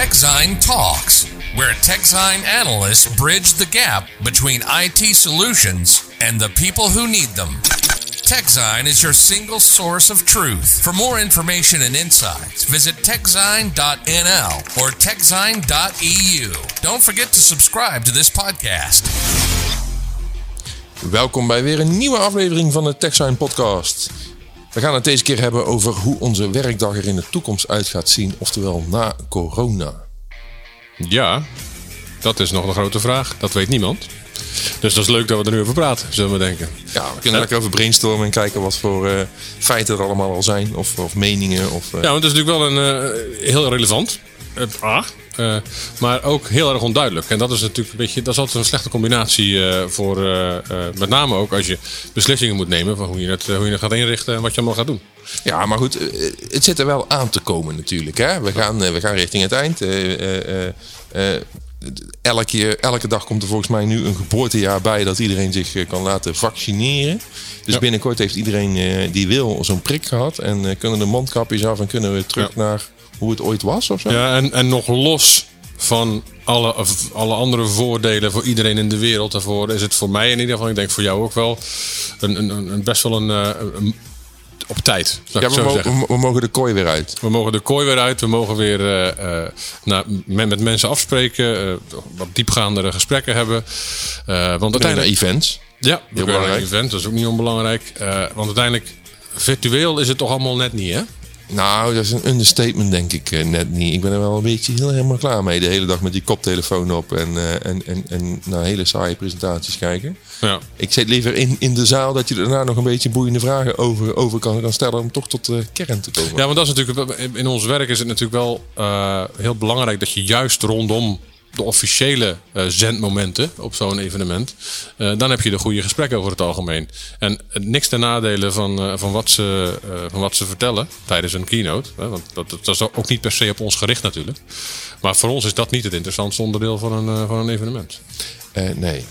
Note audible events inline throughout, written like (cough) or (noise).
TechZine Talks, where TechZine analysts bridge the gap between IT solutions and the people who need them. TechZine is your single source of truth. For more information and insights, visit techzine.nl or techzine.eu. Don't forget to subscribe to this podcast. Welkom bij weer een nieuwe aflevering van de TechSign podcast. We gaan het deze keer hebben over hoe onze werkdag er in de toekomst uit gaat zien, oftewel na corona. Ja, dat is nog een grote vraag. Dat weet niemand. Dus dat is leuk dat we er nu over praten, zullen we denken. Ja, we kunnen lekker over brainstormen en kijken wat voor uh, feiten er allemaal al zijn, of, of meningen. Of, uh... Ja, want het is natuurlijk wel een uh, heel relevant. A. Uh, maar ook heel erg onduidelijk. En dat is natuurlijk een beetje, dat is altijd een slechte combinatie uh, voor, uh, met name ook als je beslissingen moet nemen van hoe je het, hoe je het gaat inrichten en wat je allemaal gaat doen. Ja, maar goed, het zit er wel aan te komen natuurlijk. Hè? We, gaan, we gaan richting het eind. elke, elke dag komt er volgens mij nu een geboortejaar bij dat iedereen zich kan laten vaccineren. Dus ja. binnenkort heeft iedereen die wil zo'n prik gehad. En kunnen de mondkapjes af en kunnen we terug ja. naar hoe het ooit was of zo? Ja, en, en nog los van alle, alle andere voordelen voor iedereen in de wereld. Daarvoor is het voor mij in ieder geval, ik denk voor jou ook wel, een, een, een best wel een, een op tijd. Ja, we, mogen, we, mogen de kooi weer uit. We mogen de kooi weer uit. We mogen weer uh, uh, nou, met mensen afspreken. Uh, wat diepgaandere gesprekken hebben. want uiteindelijk events. Ja, heel belangrijk. Events, dat is ook niet onbelangrijk. want uiteindelijk, virtueel is het toch allemaal net niet, hè? Nou, dat is een understatement, denk ik net niet. Ik ben er wel een beetje heel helemaal klaar mee. De hele dag met die koptelefoon op en, uh, en, en, en naar hele saaie presentaties kijken. Ja. Ik zit liever in, in de zaal dat je daarna nog een beetje boeiende vragen over, over kan, kan stellen. Om toch tot de kern te komen. Ja, want dat is natuurlijk. In ons werk is het natuurlijk wel uh, heel belangrijk dat je juist rondom de officiële uh, zendmomenten op zo'n evenement, uh, dan heb je de goede gesprekken over het algemeen. En uh, niks ten nadele van, van, wat ze, van wat ze vertellen tijdens een keynote. Hè, want dat, dat, is ook niet per se op ons gericht natuurlijk. Maar voor ons is dat niet het interessantste onderdeel van een, van een evenement. nee.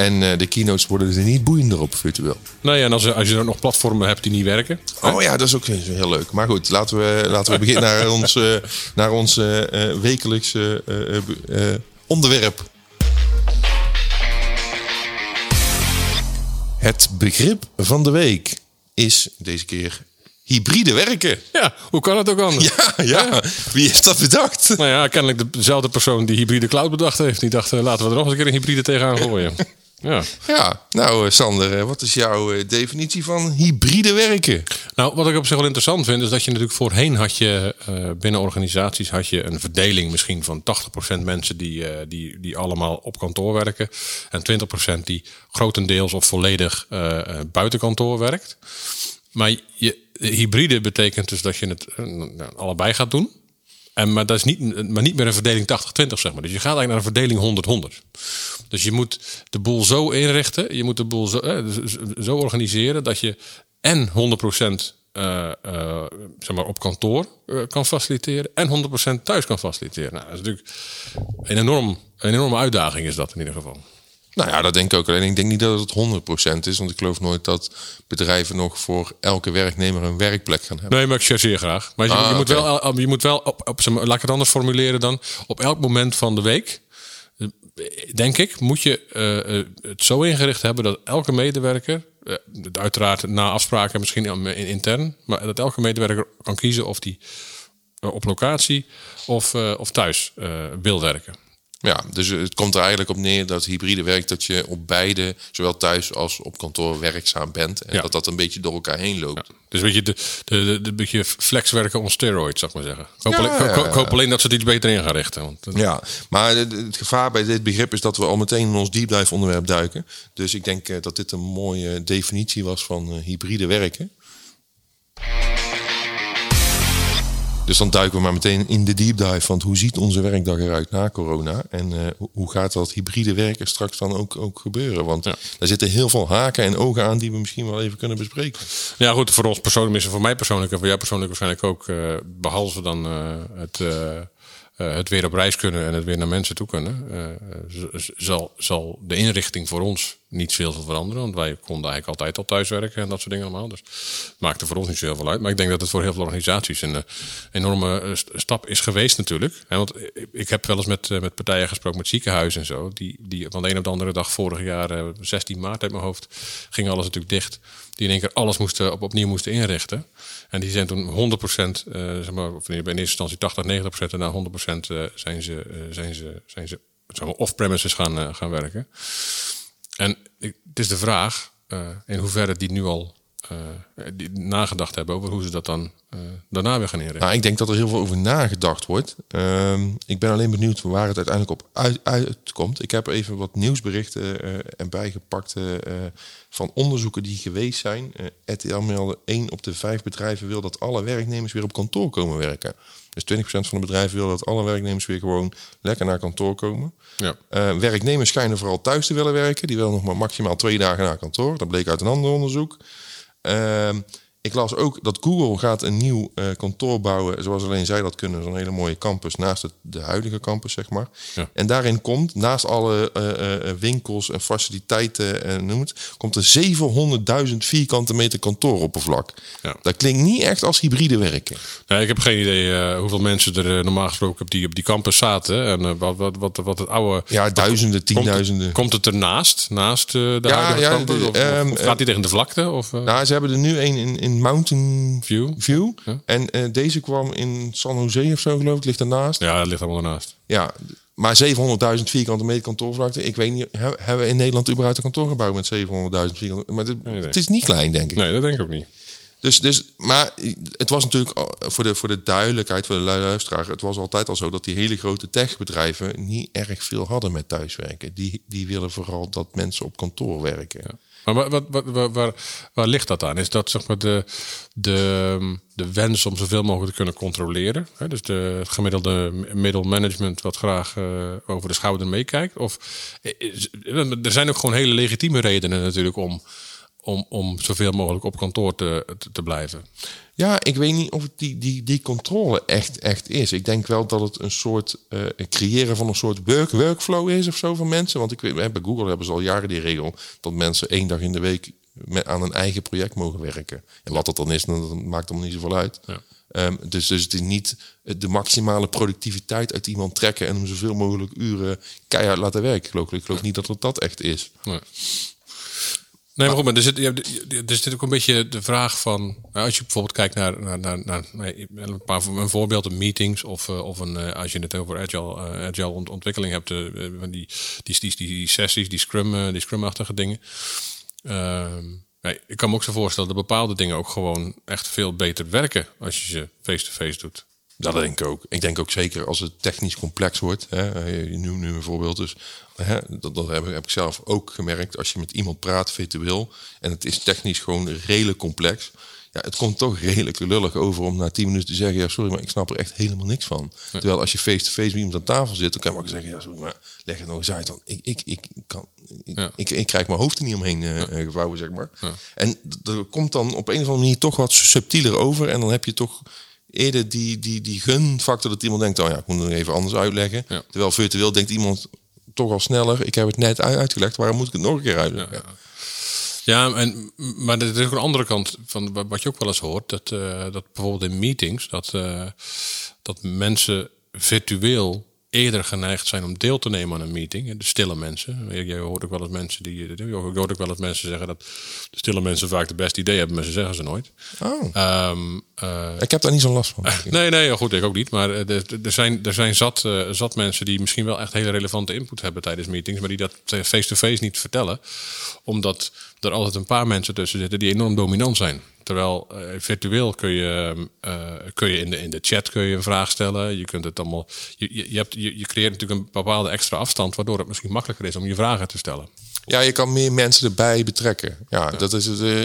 En uh, de keynotes worden er niet boeiender op virtueel. Nee, en als, als je er nog platformen hebt die niet werken. Oh ja, dat is ook heel leuk. Maar goed, laten we, laten we beginnen naar (laughs) ons, uh, naar ons uh, wekelijkse onderwerp. Het begrip van de week is deze keer hybride werken. Ja, hoe kan het ook anders? Ja, ja. wie heeft dat bedacht? Nou ja, kennelijk dezelfde persoon die hybride cloud bedacht heeft. Die dacht, laten we er nog eens een keer een hybride tegenaan gooien. (laughs) Ja. ja, nou Sander, wat is jouw definitie van hybride werken? Nou, wat ik op zich wel interessant vind, is dat je natuurlijk voorheen had je uh, binnen organisaties had je een verdeling misschien van 80% mensen die, uh, die, die allemaal op kantoor werken en 20% die grotendeels of volledig uh, buiten kantoor werkt. Maar je, hybride betekent dus dat je het allebei gaat doen. En, maar dat is niet, maar niet meer een verdeling 80-20, zeg maar. Dus je gaat eigenlijk naar een verdeling 100-100. Dus je moet de boel zo inrichten, je moet de boel zo, eh, zo organiseren dat je en 100% uh, uh, zeg maar op kantoor kan faciliteren en 100% thuis kan faciliteren. Nou, dat is natuurlijk een, enorm, een enorme uitdaging is dat in ieder geval. Nou ja, dat denk ik ook. Alleen ik denk niet dat het 100% is. Want ik geloof nooit dat bedrijven nog voor elke werknemer een werkplek gaan hebben. Nee, maar ik chargeer graag. Maar je, ah, je moet wel, je moet wel op, op, laat ik het anders formuleren dan. Op elk moment van de week, denk ik, moet je uh, het zo ingericht hebben dat elke medewerker, uh, uiteraard na afspraken misschien intern, maar dat elke medewerker kan kiezen of die op locatie of, of thuis wil werken. Ja, dus het komt er eigenlijk op neer dat hybride werkt dat je op beide, zowel thuis als op kantoor, werkzaam bent. En dat dat een beetje door elkaar heen loopt. Ja. Dus weet je, de, de, de, de beetje flexwerken on steroids, zou ik maar zeggen. Ik hoop, alleen, ik hoop alleen dat ze het iets beter in gaan richten. Want, ja, maar het gevaar bij dit begrip is dat we al meteen in ons deep dive onderwerp duiken. Dus ik denk dat dit een mooie definitie was van hybride werken. Dus dan duiken we maar meteen in de deep dive. Want hoe ziet onze werkdag eruit na corona? En uh, hoe gaat dat hybride werken straks dan ook, ook gebeuren? Want ja. daar zitten heel veel haken en ogen aan die we misschien wel even kunnen bespreken. Ja, goed. Voor ons persoonlijk, voor mij persoonlijk en voor jou persoonlijk waarschijnlijk ook. Uh, behalve dan uh, het. het weer op reis kunnen en het weer naar mensen toe kunnen, zal, zal de inrichting voor ons niet veel veranderen. Want wij konden eigenlijk altijd al thuiswerken en dat soort dingen allemaal. Dus het maakte voor ons niet zo heel veel uit. Maar ik denk dat het voor heel veel organisaties een enorme stap is geweest natuurlijk. Want ik heb wel eens met, met partijen gesproken, met ziekenhuizen en zo. Die, die van de een op de andere dag vorig jaar, 16 maart uit mijn hoofd, ging alles natuurlijk dicht. Die in één keer alles moesten, op, opnieuw moesten inrichten. En die zijn toen 100%, uh, zeg maar, of in eerste instantie 80, 90% en na 100% uh, zijn ze, zijn ze, zijn ze off-premises gaan, gaan werken. En het is de vraag uh, in hoeverre die nu al die nagedacht hebben over hoe ze dat dan uh, daarna weer gaan inrichten. Nou, ik denk dat er heel veel over nagedacht wordt. Uh, ik ben alleen benieuwd waar het uiteindelijk op uit, uitkomt. Ik heb even wat nieuwsberichten uh, erbij gepakt van onderzoeken die geweest zijn. RTL meldde 1 op de 5 bedrijven wil dat alle werknemers weer op kantoor komen werken. Dus 20% van de bedrijven wil dat alle werknemers weer gewoon lekker naar kantoor komen. Ja. werknemers schijnen vooral thuis te willen werken. Die willen nog maar maximaal twee dagen naar kantoor. Dat bleek uit een ander onderzoek. Um, ik las ook dat Google gaat een nieuw uh, kantoor bouwen, zoals alleen zij dat kunnen, zo'n hele mooie campus naast het, de huidige campus, zeg maar. Ja. En daarin komt, naast alle uh, uh, winkels en faciliteiten en noem het, komt er 700.000 vierkante meter kantooroppervlak. Ja. Dat klinkt niet echt als hybride werken. Nee, ik heb geen idee hoeveel mensen er normaal gesproken op die, op die campus zaten en wat, wat, wat, wat het oude... Ja, duizenden, tienduizenden. Komt, komt het ernaast, naast de ja, huidige ja, campus? Of, um, of, gaat die tegen de vlakte? Of, Nou, ze hebben er nu een in, in Mountain View. View. En uh, deze kwam in San Jose of zo, geloof ik, ligt daarnaast. Ja, het ligt allemaal daarnaast. Ja, maar 700.000 vierkante meter kantoorvlakte. Ik weet niet, hebben we in Nederland überhaupt een kantoorgebouw met 700.000 vierkante Maar het, nee, het is niet klein, denk ik. Nee, dat denk ik ook niet. Dus, dus, maar het was natuurlijk voor de, voor de duidelijkheid voor de luisteraar. Het was altijd al zo dat die hele grote techbedrijven niet erg veel hadden met thuiswerken. Die, die willen vooral dat mensen op kantoor werken. Ja. Maar wat, waar, waar, waar, ligt dat aan? Is dat zeg maar de, de, de wens om zoveel mogelijk te kunnen controleren? Hè? Dus de, het gemiddelde middelmanagement wat graag uh, over de schouder meekijkt? Of is, er zijn ook gewoon hele legitieme redenen natuurlijk om om, om zoveel mogelijk op kantoor te, te, blijven. Ja, ik weet niet of het die, die, die controle echt, echt is. Ik denk wel dat het een soort uh, creëren van een soort work, workflow is of zo van mensen. Want ik weet, bij Google hebben ze al jaren die regel dat mensen één dag in de week met, aan een eigen project mogen werken. En wat dat dan is, dan maakt dan niet zoveel uit. Ja. Um, dus, dus het is niet de maximale productiviteit uit iemand trekken en hem zoveel mogelijk uren keihard laten werken. Ik geloof, ik geloof niet dat het dat echt is. Ja. Nee, maar goed, maar er zit, er zit ook een beetje de vraag van... Nou, als je bijvoorbeeld kijkt naar, naar, naar, naar een, paar, een voorbeeld, een meetings... of, uh, of een, uh, als je het over agile, uh, agile ontwikkeling hebt... die, die, die, die, sessies, die scrum, die scrum-achtige dingen... Ehm, ik kan me ook zo voorstellen dat bepaalde dingen ook gewoon echt veel beter werken... als je ze face-to-face -face doet. Dat denk ik ook. Ik denk ook zeker als het technisch complex wordt. Hè, je noemt nu een voorbeeld. Dus hè, dat, dat heb, heb, ik zelf ook gemerkt. Als je met iemand praat virtueel en het is technisch gewoon redelijk complex. Ja, het komt toch redelijk lullig over om na tien minuten te zeggen: ja, sorry, maar ik snap er echt helemaal niks van. Terwijl als je face-to-face met iemand aan tafel zit, dan kan je ook zeggen: ja, sorry, maar leg het nog eens uit. Dan ik, ik, ik, kan, ik, ik, ik, krijg mijn hoofd er niet omheen uh, gevouwen, zeg maar. En er komt dan op een of andere manier toch wat subtieler over. En dan heb je toch eerder die, die, die gunfactor dat iemand denkt, oh ja, ik moet het nog even anders uitleggen. Terwijl virtueel denkt iemand toch al sneller, ik heb het net uitgelegd, waarom moet ik het nog een keer uitleggen? Ja, ja. en, maar er is ook een andere kant van wat je ook wel eens hoort, dat, uh, dat bijvoorbeeld in meetings, dat, uh, dat mensen virtueel eerder geneigd zijn om deel te nemen aan een meeting. De stille mensen. Je, hoort ook wel eens mensen die. Je hoort ook wel eens mensen zeggen dat de stille mensen vaak de beste idee hebben, maar ze zeggen ze nooit. Oh. Um, uh, ik heb daar niet zo last van. (laughs) nee, nee, goed, ik ook niet. Maar er, er zijn, er zijn zat, uh, zat mensen die misschien wel echt hele relevante input hebben tijdens meetings, maar die dat face-to-face -face niet vertellen. Omdat er altijd een paar mensen tussen zitten die enorm dominant zijn. Terwijl uh, virtueel kun je, uh, kun je in, de, in de chat kun je een vraag stellen. Je kunt het allemaal. Je, je, hebt, je, je creëert natuurlijk een bepaalde extra afstand, waardoor het misschien makkelijker is om je vragen te stellen. Ja, je kan meer mensen erbij betrekken. Ja, dat is het. Uh,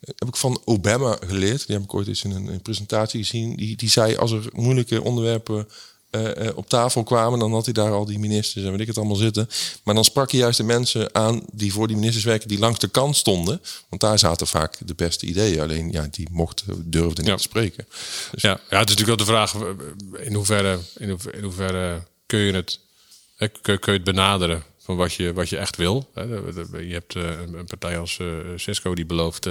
heb ik van Obama geleerd. Die heb ik ooit eens in een, een presentatie gezien. Die, die zei als er moeilijke onderwerpen uh, op tafel kwamen, dan had hij daar al die ministers en weet ik het allemaal zitten. Maar dan sprak hij juist de mensen aan die voor die ministers werken, die langs de kant stonden. Want daar zaten vaak de beste ideeën. Alleen ja, die mochten, durfden niet te spreken. Dus... Ja, ja, het is natuurlijk wel de vraag in hoeverre, in hoeverre, in hoeverre kun je het kun je het benaderen van wat je, wat je echt wil. Je hebt een partij als Cisco die belooft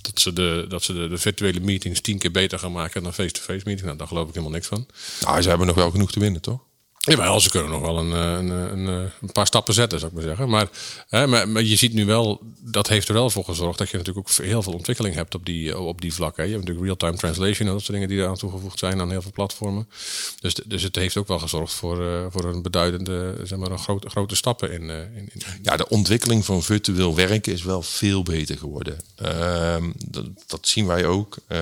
dat ze, de, dat ze de, de, virtuele meetings tien keer beter gaan maken dan face-to-face meetings. Nou, daar geloof ik helemaal niks van. Nou, ze hebben nog wel genoeg te winnen, toch? Ja, ze kunnen nog wel een, eh, een, eh, een, eh, een, paar stappen zetten, zou ik maar zeggen. Maar, hè, maar, je ziet nu wel, dat heeft er wel voor gezorgd dat je natuurlijk ook heel veel ontwikkeling hebt op die, op die vlakken. Je hebt natuurlijk real-time translation en dat soort dingen die eraan toegevoegd zijn aan heel veel platformen. Dus, dus het heeft ook wel gezorgd voor, voor een beduidende, zeg maar, een grote, grote stappen in, in, in, Ja, de ontwikkeling van virtueel werken is wel veel beter geworden. Ehm, dat, dat, zien wij ook. we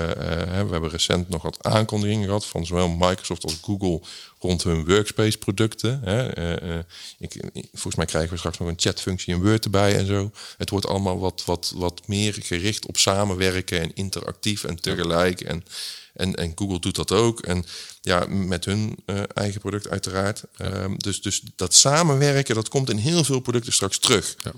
hebben recent nog wat aankondigingen gehad van zowel Microsoft als Google rond hun workspace producten. Hè. Eh, eh, ik, volgens mij krijgen we straks nog een chatfunctie in Word erbij en zo. Het wordt allemaal wat, wat, wat meer gericht op samenwerken en interactief en tegelijk. En, en, en Google doet dat ook. En ja, met hun uh, eigen product uiteraard. Um, dus, dus dat samenwerken, dat komt in heel veel producten straks terug. Ja.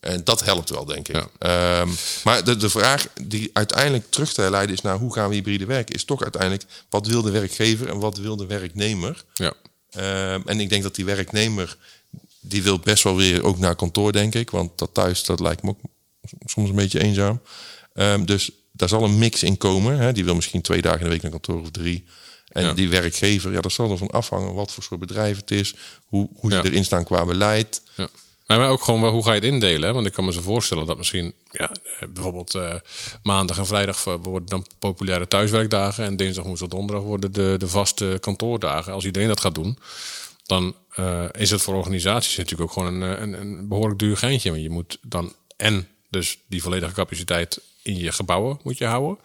En dat helpt wel, denk ik. Ehm, maar de, de vraag die uiteindelijk terug te leiden is naar hoe gaan we hybride werken, is toch uiteindelijk wat wil de werkgever en wat wil de werknemer. Ja. Ehm, en ik denk dat die werknemer, die wil best wel weer ook naar kantoor, denk ik. Want dat thuis, dat lijkt me ook soms een beetje eenzaam. Um, dus daar zal een mix in komen. Hè. Die wil misschien twee dagen in de week naar kantoor of drie. En die werkgever, ja, dat zal ervan afhangen wat voor soort bedrijf het is, hoe, hoe ze erin staan qua beleid. Ja. Maar ook gewoon, hoe ga je het indelen? Want ik kan me zo voorstellen dat misschien ja, eh, bijvoorbeeld uh, maandag en vrijdag worden dan populaire thuiswerkdagen. En dinsdag, woensdag, donderdag worden de, de vaste kantoordagen. Als iedereen dat gaat doen, dan is het voor organisaties natuurlijk ook gewoon een, een, een, behoorlijk duur geintje. Want je moet dan en dus die volledige capaciteit in je gebouwen moet je houden.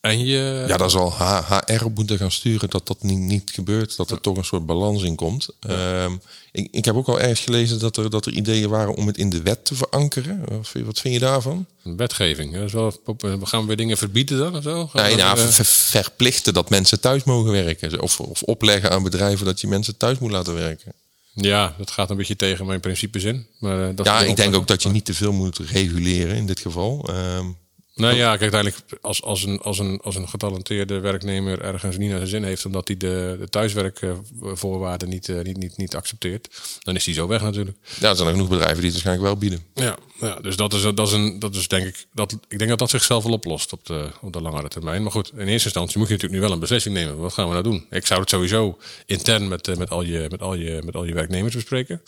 En je... Ja, daar zal HR op moeten gaan sturen dat dat niet, niet gebeurt. Dat er toch een soort balans in komt. Ehm, ik, ik heb ook al ergens gelezen dat er, dat er ideeën waren om het in de wet te verankeren. Wat, vind je daarvan? Wetgeving. Is wel, gaan we weer dingen verbieden dan of zo? nee, nou, verplichten dat mensen thuis mogen werken. Of, of opleggen aan bedrijven dat je mensen thuis moet laten werken. Ja, dat gaat een beetje tegen mijn principes in. Maar, uh, dat ja, ik denk ook dat je niet te veel moet reguleren in dit geval. Um, nou ja, kijk, uiteindelijk als, als, een, als, een, als een getalenteerde werknemer ergens niet naar zijn zin heeft omdat hij de, de thuiswerkvoorwaarden niet, eh, niet, niet, niet accepteert, dan is hij zo weg natuurlijk. Ja, er zijn er genoeg bedrijven die het waarschijnlijk wel bieden. Ja, ja dus dat is, dat is, een, dat is denk ik, dat, ik denk dat dat zichzelf wel oplost op de, op de langere termijn. Maar goed, in eerste instantie moet je natuurlijk nu wel een beslissing nemen. Wat gaan we nou doen? Ik zou het sowieso intern met, eh, met, al, je, met, al, je, met al je werknemers bespreken.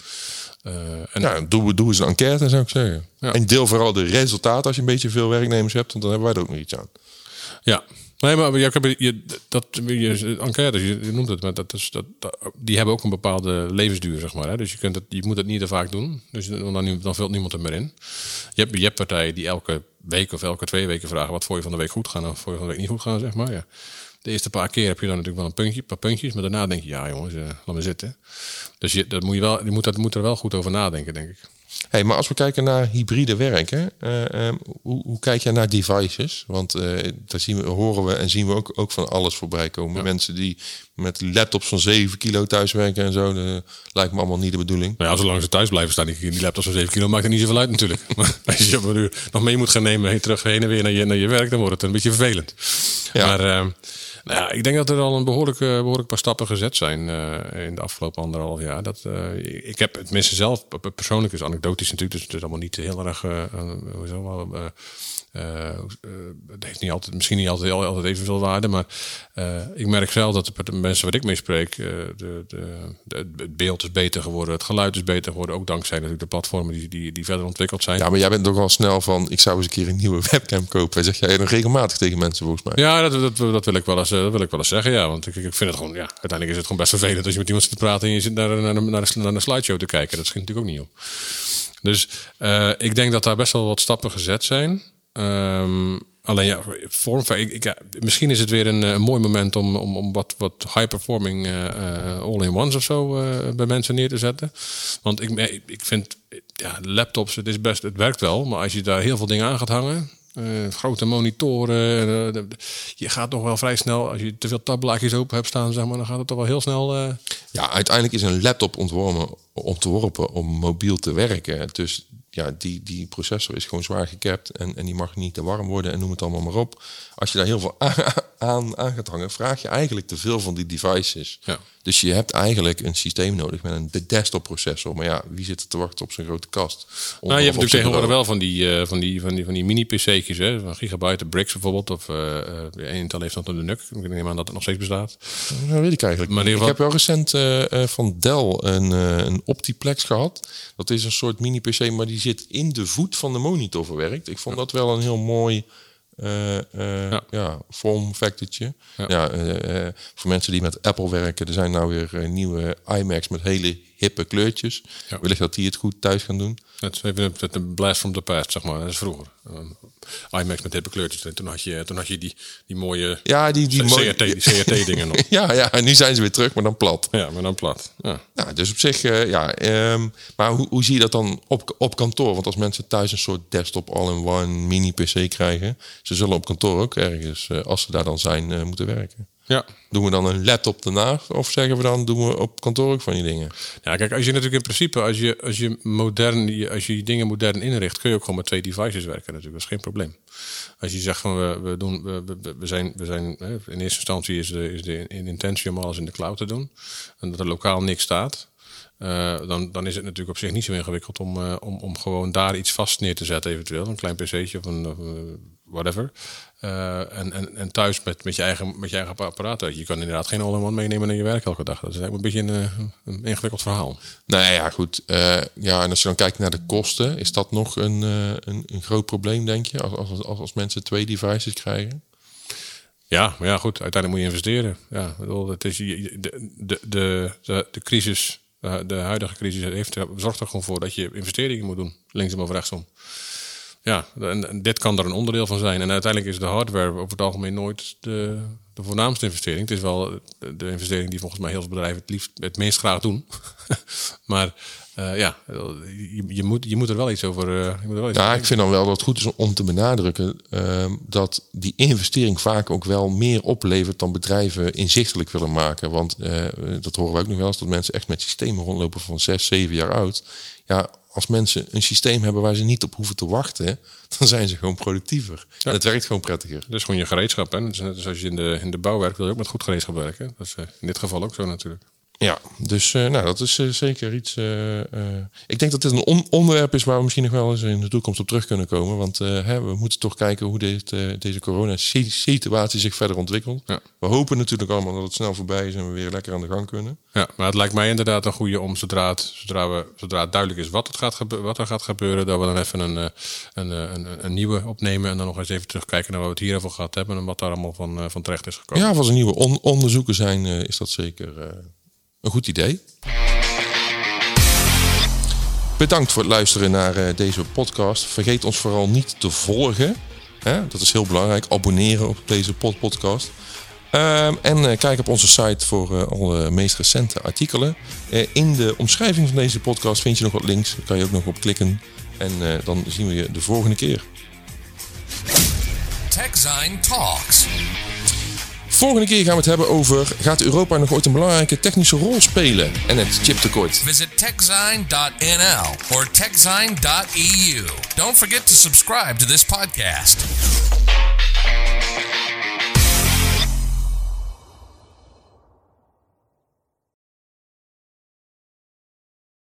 Uh, en ja, doe, doe eens een enquête, zou ik zeggen. En deel vooral de resultaten als je een beetje veel werknemers hebt, want dan hebben wij er ook nog iets aan. Ja, Nee, maar je, je, dat, je, enquêtes, je, noemt het, maar dat is, dat, die hebben ook een bepaalde levensduur, zeg maar. Hè? Dus je, kunt het, je moet het niet te vaak doen. Dus dan, dan vult niemand er meer in. Je hebt, je hebt partijen die elke week of elke twee weken vragen... wat voor je van de week goed gaan of voor je van de week niet goed gaan, zeg maar. Ja. De eerste paar keer heb je dan natuurlijk wel een puntje, paar puntjes. Maar daarna denk je, ja jongens, uh, laat me zitten. Dus je, dat moet je, wel, je moet, dat moet er wel goed over nadenken, denk ik. Hey, maar als we kijken naar hybride werken, uh, um, hoe, hoe, kijk jij naar devices? Want uh, daar zien we, horen we en zien we ook, ook van alles voorbij komen. Mensen die met laptops van 7 kilo thuiswerken en zo, dat lijkt me allemaal niet de bedoeling. Nou ja, zolang ze thuis blijven staan, die, die laptops van 7 kilo maakt er niet zoveel uit natuurlijk. (laughs) maar als je nu nog mee moet gaan nemen, heen, terug heen en weer naar je, naar je werk, dan wordt het een beetje vervelend. Ja. Maar uh, nou ja, ik denk dat er al een behoorlijk, behoorlijk paar stappen gezet zijn uh, in de afgelopen anderhalf jaar. Dat, uh, ik heb het tenminste zelf, persoonlijk is anekdotisch natuurlijk, dus het is allemaal niet heel erg, uh, hoezo, wel, uh, het heeft niet altijd, misschien niet altijd, altijd evenveel waarde, maar ik merk zelf dat de mensen waar ik mee spreek, de, de, de, het beeld is beter geworden, het geluid is beter geworden, ook dankzij natuurlijk de platformen die, die, die verder ontwikkeld zijn. Ja, maar jij bent toch al snel van, ik zou eens een keer een nieuwe (laughs) webcam kopen. Zeg jij nog regelmatig tegen mensen volgens mij? Ja, dat, dat, dat, wil, ik wel eens, dat wil ik wel eens zeggen, ja. Want ik, ik vind het gewoon, ja, uiteindelijk is het gewoon best vervelend als je met iemand zit te praten en je zit naar, naar, naar, slideshow te kijken. Dat schiet natuurlijk ook niet op. Dus uh, ik denk dat daar best wel wat stappen gezet zijn. Um, alleen ja, vorm, ik, ik, misschien is het weer een, een, mooi moment om, om, om wat, wat high-performing all-in-ones of zo bij mensen neer te zetten. Want ik, ik vind, ja, laptops, het is best, het werkt wel, maar als je daar heel veel dingen aan gaat hangen, uh, grote monitoren. Uh, je gaat nog wel vrij snel, als je te veel tabblaadjes open hebt staan, zeg maar, dan gaat het toch wel heel snel. Uh... Ja, uiteindelijk is een laptop ontworpen, ontworpen om mobiel te werken. Dus ja, die, die processor is gewoon zwaar gekapt en, en die mag niet te warm worden en noem het allemaal maar op. Als je daar heel veel (laughs) aan, aan, gaat hangen, vraag je eigenlijk te veel van die devices. Ja. Dus je hebt eigenlijk een systeem nodig met een desktop processor. Maar ja, wie zit er te wachten op zo'n grote kast? nou, je hebt natuurlijk tegenwoordig wel van die, uh, van die, van die, van die mini-PC'tjes, hè, van Gigabyte, Bricks bijvoorbeeld. Of uh, Intel heeft nog een NUC. Ik neem aan dat het nog steeds bestaat. Dat weet ik eigenlijk. Maar ik heb wel recent van Dell een, een Optiplex gehad. Dat is een soort mini-PC, maar die zit in de voet van de monitor verwerkt. Ik vond dat wel een heel mooi uh, uh, ja. factortje. Ja. ja uh, voor mensen die met Apple werken, er zijn nou weer nieuwe iMacs met hele hippe kleurtjes. Ja. Wellicht dat die het goed thuis gaan doen. Het is even een blast from the past, zeg maar. Dat is vroeger. Um, IMAX met hippe kleurtjes. En toen had je, toen had je die, die mooie ja, die, die CRT, die (laughs) CRT dingen nog. ja, ja, en nu zijn ze weer terug, maar dan plat. Ja, maar dan plat. Ja. Nou, dus op zich, uh, ja. Um, maar hoe, hoe zie je dat dan op, op kantoor? Want als mensen thuis een soort desktop all-in-one mini PC krijgen, ze zullen op kantoor ook ergens, uh, als ze daar dan zijn, uh, moeten werken. Ja. Doen we dan een laptop daarnaast? Of zeggen we dan, doen we op kantoor ook van die dingen? Ja, kijk, als je natuurlijk in principe, als je, als je modern, als je dingen modern inricht, kun je ook gewoon met twee devices werken natuurlijk. Dat is geen probleem. Als je zegt van, we, we doen, we, we, zijn, we zijn, in eerste instantie is de, is de intentie om alles in de cloud te doen. En dat er lokaal niks staat. Uh, dan, dan is het natuurlijk op zich niet zo ingewikkeld om, uh, om, om gewoon daar iets vast neer te zetten, eventueel. Een klein pc'tje of een, of whatever. Uh, en, en, en thuis met, met, je eigen, met je eigen apparaat. Je kan inderdaad geen all-in-one meenemen naar je werk elke dag. Dat is eigenlijk een beetje een, een ingewikkeld verhaal. Nou ja, goed. Uh, ja, en als je dan kijkt naar de kosten, is dat nog een, uh, een, een, groot probleem, denk je? Als, als, als, als mensen twee devices krijgen? Ja, maar ja, goed. Uiteindelijk moet je investeren. Ja, bedoel, het is de, de, de, de, de crisis, de huidige crisis, heeft, zorgt er gewoon voor dat je investeringen moet doen, linksom of rechtsom ja, en, dit kan er een onderdeel van zijn. En uiteindelijk is de hardware over het algemeen nooit de, de voornaamste investering. Het is wel de, investering die volgens mij heel veel bedrijven het liefst het meest graag doen. (laughs) maar uh, ja, je, je, moet, je moet er wel iets over. Uh, je moet er wel iets ja, ik vind dan wel dat het goed is om te benadrukken uh, dat die investering vaak ook wel meer oplevert dan bedrijven inzichtelijk willen maken. Want eh, dat horen we ook nog wel eens dat mensen echt met systemen rondlopen van 6, 7 jaar oud. Ja, als mensen een systeem hebben waar ze niet op hoeven te wachten, dan zijn ze gewoon productiever. En het werkt gewoon prettiger. Dat is gewoon je gereedschap. Hè? Dus als je in de, in de bouw werkt, wil je ook met goed gereedschap werken. Dat is eh, in dit geval ook zo natuurlijk. Ja, dus uh, nou, dat is uh, zeker iets. Uh, ik denk dat dit een on onderwerp is waar we misschien nog wel eens in de toekomst op terug kunnen komen. Want hè, we moeten toch kijken hoe dit, deze corona-situatie zich verder ontwikkelt. Ja. We hopen natuurlijk allemaal dat het snel voorbij is en we weer lekker aan de gang kunnen. Ja, maar het lijkt mij inderdaad een goede om zodra het, zodra we, zodra het duidelijk is wat, het gaat wat er gaat gebeuren, dat we dan even een, een, een, een, nieuwe opnemen en dan nog eens even terugkijken naar wat we het hier over gehad hebben en wat daar allemaal van, van terecht is gekomen. Ja, als er nieuwe on onderzoeken zijn, is dat zeker een goed idee. Bedankt voor het luisteren naar uh, deze podcast. Vergeet ons vooral niet te volgen. Dat is heel belangrijk. Abonneren op deze podcast. Uh, en uh, kijk op onze site voor uh, alle meest recente artikelen. in de omschrijving van deze podcast vind je nog wat links. Daar kan je ook nog op klikken. En dan zien we je de volgende keer. TechZine Talks. Volgende keer gaan we het hebben over... gaat Europa nog ooit een belangrijke technische rol spelen? En het chiptekort. Visit techzine.nl or techzine.eu. Don't forget to subscribe to this podcast.